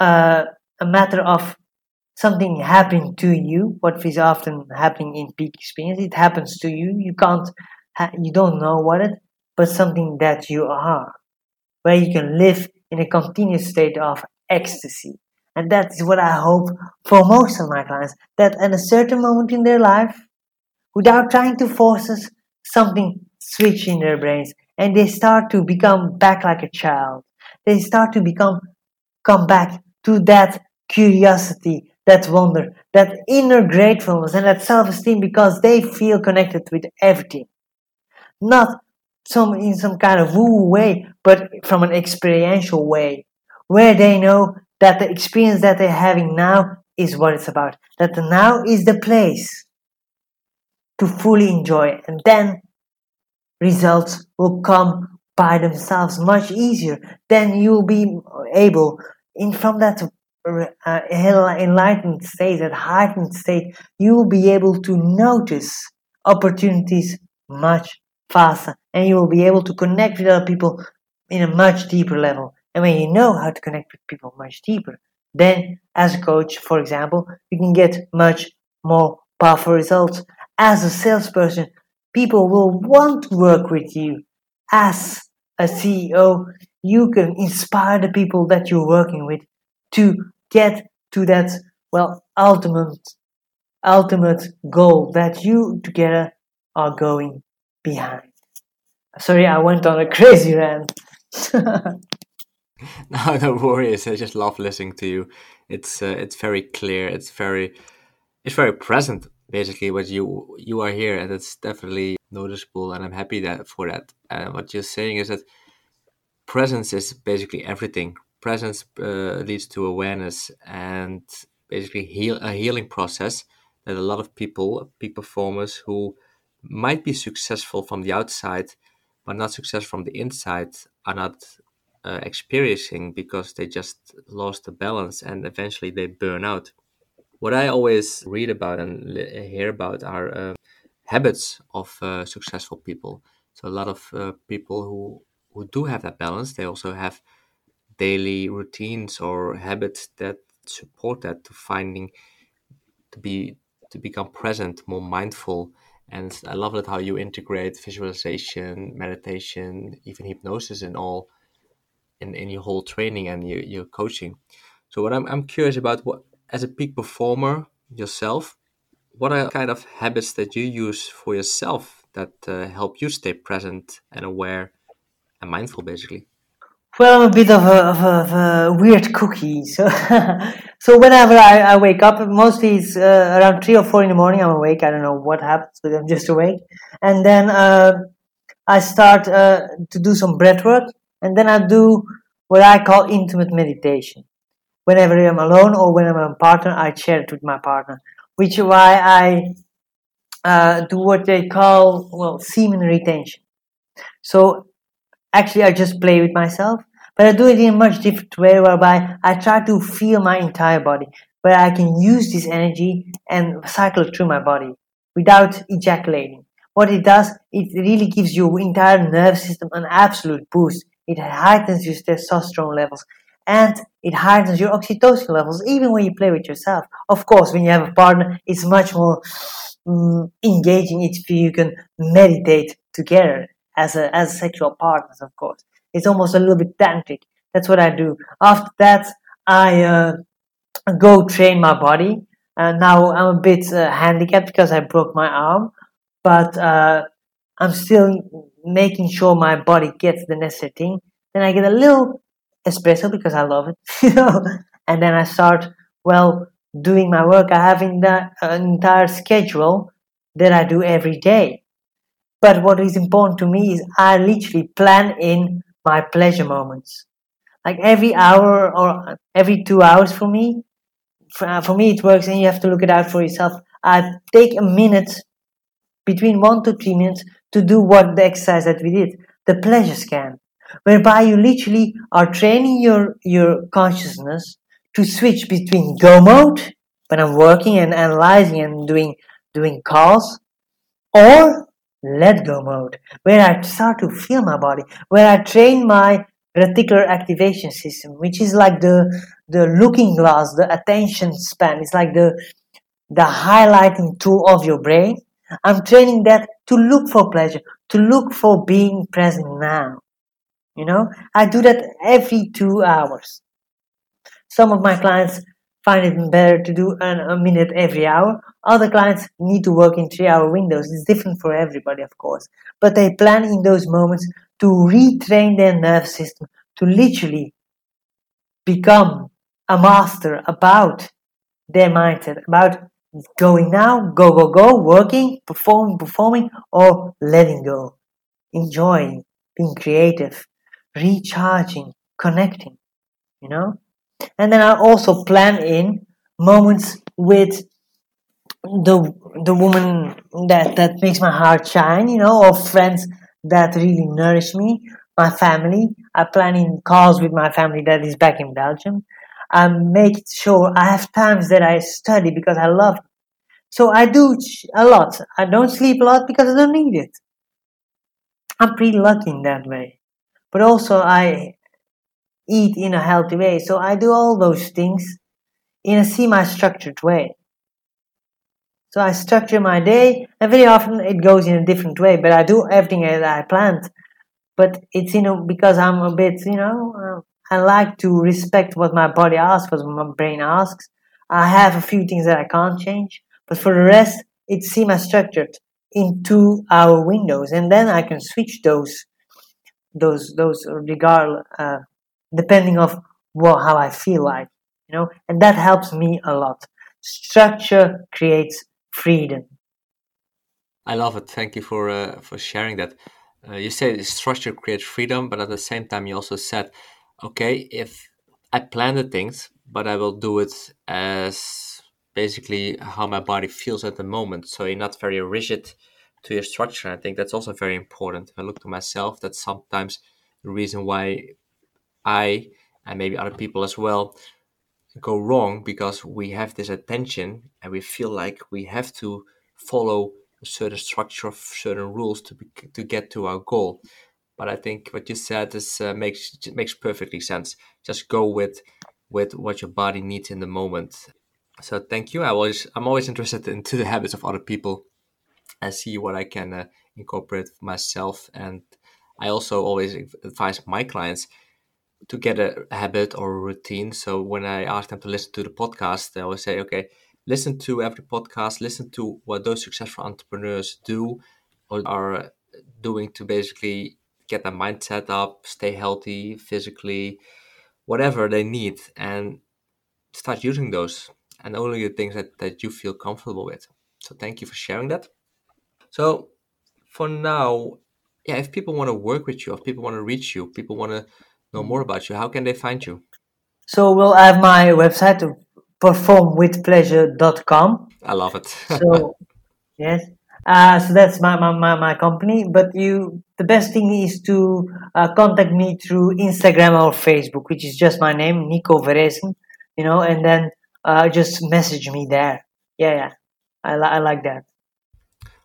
uh, a matter of something happening to you, what is often happening in peak experience, it happens to you. You can't, ha- you don't know what it, but something that you are, where you can live in a continuous state of ecstasy. And that is what I hope for most of my clients that at a certain moment in their life, without trying to force us, something switch in their brains and they start to become back like a child. They start to become, come back to that curiosity, that wonder, that inner gratefulness and that self esteem because they feel connected with everything. Not some in some kind of woo way, but from an experiential way, where they know that the experience that they're having now is what it's about. That the now is the place to fully enjoy, and then results will come by themselves much easier. Then you'll be able, in from that uh, enlightened state, that heightened state, you will be able to notice opportunities much faster and you will be able to connect with other people in a much deeper level. And when you know how to connect with people much deeper, then as a coach, for example, you can get much more powerful results. As a salesperson, people will want to work with you. As a CEO, you can inspire the people that you're working with to get to that, well, ultimate, ultimate goal that you together are going behind. Sorry, I went on a crazy rant. no, no worries. I just love listening to you. It's uh, it's very clear. It's very it's very present. Basically, what you you are here, and it's definitely noticeable. And I'm happy that for that. And what you're saying is that presence is basically everything. Presence uh, leads to awareness and basically heal a healing process that a lot of people, peak performers who might be successful from the outside but not successful from the inside are not uh, experiencing because they just lost the balance and eventually they burn out. What I always read about and hear about are uh, habits of uh, successful people. So a lot of uh, people who who do have that balance, they also have daily routines or habits that support that to finding to be to become present, more mindful, and I love it how you integrate visualization, meditation, even hypnosis, and all in, in your whole training and your, your coaching. So what I'm, I'm curious about what as a peak performer yourself, what are kind of habits that you use for yourself that uh, help you stay present and aware and mindful basically? Well, I'm a bit of a, of a, of a weird cookie. So, so whenever I, I wake up, mostly it's uh, around three or four in the morning. I'm awake. I don't know what happens, but I'm just awake. And then uh, I start uh, to do some breath work, and then I do what I call intimate meditation. Whenever I'm alone or when I'm a partner, I share it with my partner, which is why I uh, do what they call well semen retention. So actually I just play with myself, but I do it in a much different way whereby I try to feel my entire body, where I can use this energy and cycle through my body without ejaculating. What it does, it really gives your entire nerve system an absolute boost. It heightens your testosterone levels and it heightens your oxytocin levels even when you play with yourself. Of course, when you have a partner, it's much more um, engaging if you can meditate together as a as sexual partners, of course. It's almost a little bit tantric. That's what I do. After that, I uh, go train my body. Uh, now I'm a bit uh, handicapped because I broke my arm, but uh, I'm still making sure my body gets the necessary thing. Then I get a little espresso because I love it, you know, and then I start well doing my work. I have in the an entire schedule that I do every day. But what is important to me is I literally plan in my pleasure moments. Like every hour or every two hours for me, for, uh, for me it works and you have to look it out for yourself. I take a minute, between one to three minutes, to do what the exercise that we did, the pleasure scan, whereby you literally are training your, your consciousness to switch between go mode, when I'm working and analyzing and doing, doing calls, or let go mode, where I start to feel my body, where I train my reticular activation system, which is like the the looking glass, the attention span. It's like the the highlighting tool of your brain. I'm training that to look for pleasure, to look for being present now. You know, I do that every two hours. Some of my clients find it better to do an, a minute every hour. Other clients need to work in three hour windows. It's different for everybody, of course. But they plan in those moments to retrain their nervous system to literally become a master about their mindset, about going now, go, go, go, working, performing, performing, or letting go, enjoying, being creative, recharging, connecting, you know? And then I also plan in moments with the the woman that that makes my heart shine, you know, or friends that really nourish me, my family. I plan in calls with my family that is back in Belgium. I make sure I have times that I study because I love it. So I do a lot. I don't sleep a lot because I don't need it. I'm pretty lucky in that way. But also I eat in a healthy way. So I do all those things in a semi-structured way. So I structure my day, and very often it goes in a different way. But I do everything as I planned. But it's you know because I'm a bit you know uh, I like to respect what my body asks, what my brain asks. I have a few things that I can't change, but for the rest, it's semi-structured in two hour windows, and then I can switch those those those regard uh, depending of what how I feel like, you know, and that helps me a lot. Structure creates freedom. I love it. Thank you for uh, for sharing that. Uh, you say structure creates freedom, but at the same time, you also said, okay, if I plan the things, but I will do it as basically how my body feels at the moment. So you're not very rigid to your structure. I think that's also very important. If I look to myself, that's sometimes the reason why I and maybe other people as well go wrong because we have this attention and we feel like we have to follow a certain structure of certain rules to be, to get to our goal. But I think what you said is uh, makes makes perfectly sense. Just go with with what your body needs in the moment. So thank you. I was I'm always interested into the habits of other people and see what I can uh, incorporate myself. And I also always advise my clients to get a habit or a routine. So when I ask them to listen to the podcast, they always say, okay, listen to every podcast, listen to what those successful entrepreneurs do or are doing to basically get their mindset up, stay healthy physically, whatever they need, and start using those and only the things that, that you feel comfortable with. So thank you for sharing that. So for now, yeah, if people want to work with you, if people want to reach you, people want to know more about you, how can they find you? So we'll have my website, performwithpleasure.com. I love it. so yes, uh, so that's my, my, my, my company. But you, the best thing is to uh, contact me through Instagram or Facebook, which is just my name, Nico Veresen, you know, and then uh, just message me there. Yeah, yeah, I, li- I like that.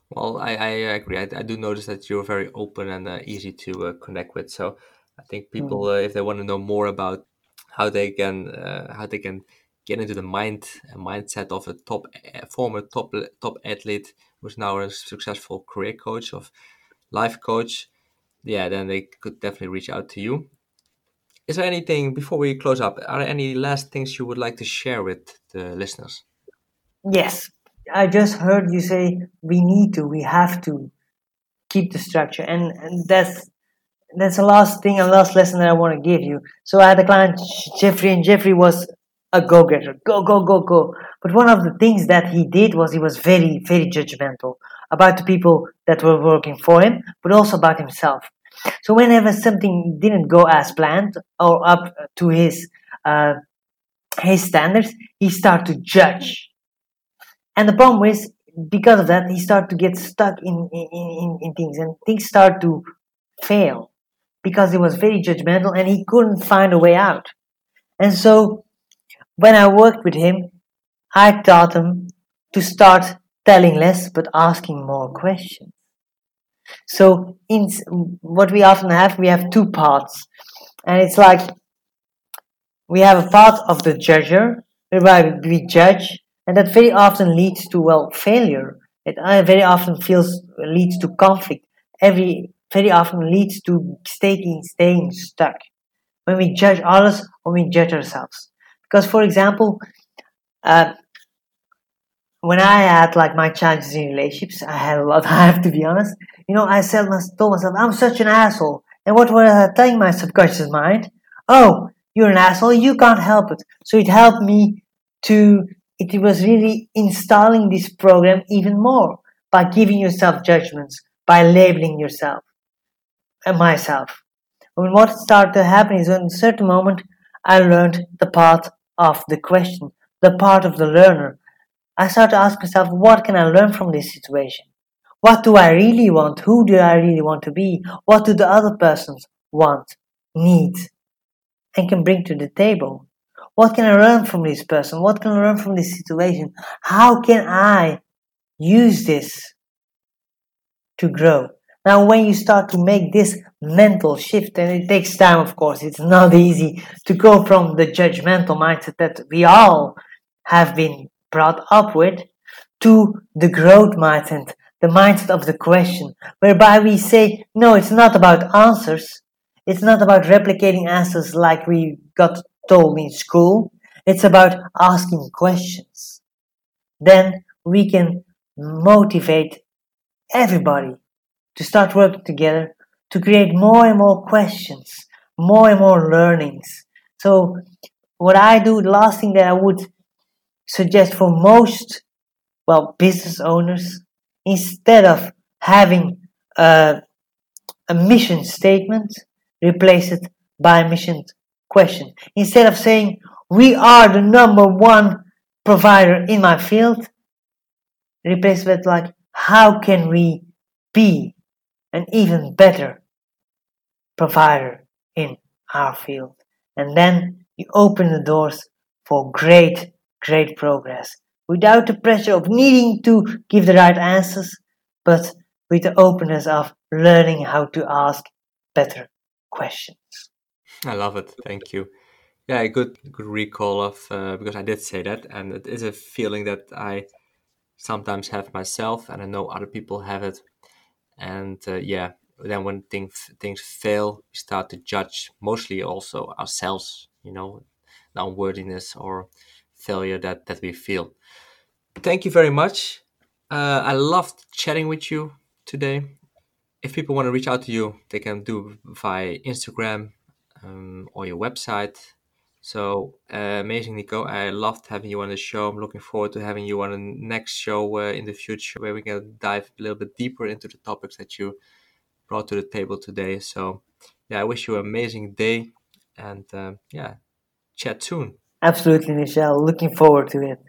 Well, I, I agree. I, I do notice that you're very open and uh, easy to uh, connect with. So I think people, mm. uh, if they want to know more about how they can uh, how they can get into the mind mindset of a top former top top athlete who's now a successful career coach of life coach, yeah, then they could definitely reach out to you. Is there anything before we close up? Are there any last things you would like to share with the listeners? Yes, I just heard you say we need to, we have to keep the structure, and, and that's that's the last thing and last lesson that I want to give you. So I had a client Jeffrey, and Jeffrey was a go-getter, go go go go. But one of the things that he did was he was very very judgmental about the people that were working for him, but also about himself. So whenever something didn't go as planned or up to his uh, his standards, he started to judge. And the problem is, because of that, he started to get stuck in, in, in, in things and things start to fail because he was very judgmental and he couldn't find a way out. And so when I worked with him, I taught him to start telling less but asking more questions. So in what we often have, we have two parts, and it's like we have a part of the judger whereby we judge, and that very often leads to well failure. It uh, very often feels leads to conflict. Every very often leads to staying staying stuck when we judge others or we judge ourselves. Because, for example, uh, when I had like my challenges in relationships, I had a lot. I have to be honest. You know, I said, told myself, I'm such an asshole. And what was I telling my subconscious mind? Oh, you're an asshole. You can't help it. So it helped me to. It was really installing this program even more by giving yourself judgments, by labeling yourself and myself. When what started to happen is, in a certain moment, I learned the part of the question, the part of the learner I started to ask myself, what can I learn from this situation? What do I really want? Who do I really want to be? What do the other persons want, need, and can bring to the table? What can I learn from this person? What can I learn from this situation? How can I use this to grow? Now, when you start to make this mental shift, and it takes time, of course, it's not easy to go from the judgmental mindset that we all have been brought up with to the growth mindset, the mindset of the question, whereby we say, no, it's not about answers. It's not about replicating answers like we got told in school. It's about asking questions. Then we can motivate everybody to start working together to create more and more questions, more and more learnings. So what I do, the last thing that I would suggest for most, well, business owners, instead of having a, a mission statement, replace it by a mission question. Instead of saying, we are the number one provider in my field, replace with like, how can we be an even better provider in our field? And then you open the doors for great great progress without the pressure of needing to give the right answers, but with the openness of learning how to ask better questions. I love it. Thank you. Yeah, a good good recall of uh, because I did say that, and it is a feeling that I sometimes have myself, and I know other people have it. And uh, yeah, then when things things fail, we start to judge mostly also ourselves. You know, the unworthiness or failure that that we feel. Thank you very much. Uh, I loved chatting with you today. If people want to reach out to you, they can do via Instagram um, or your website. So uh, amazing, Nico. I loved having you on the show. I'm looking forward to having you on the next show uh, in the future where we can dive a little bit deeper into the topics that you brought to the table today. So, yeah, I wish you an amazing day and um, yeah, chat soon. Absolutely, Michelle. Looking forward to it.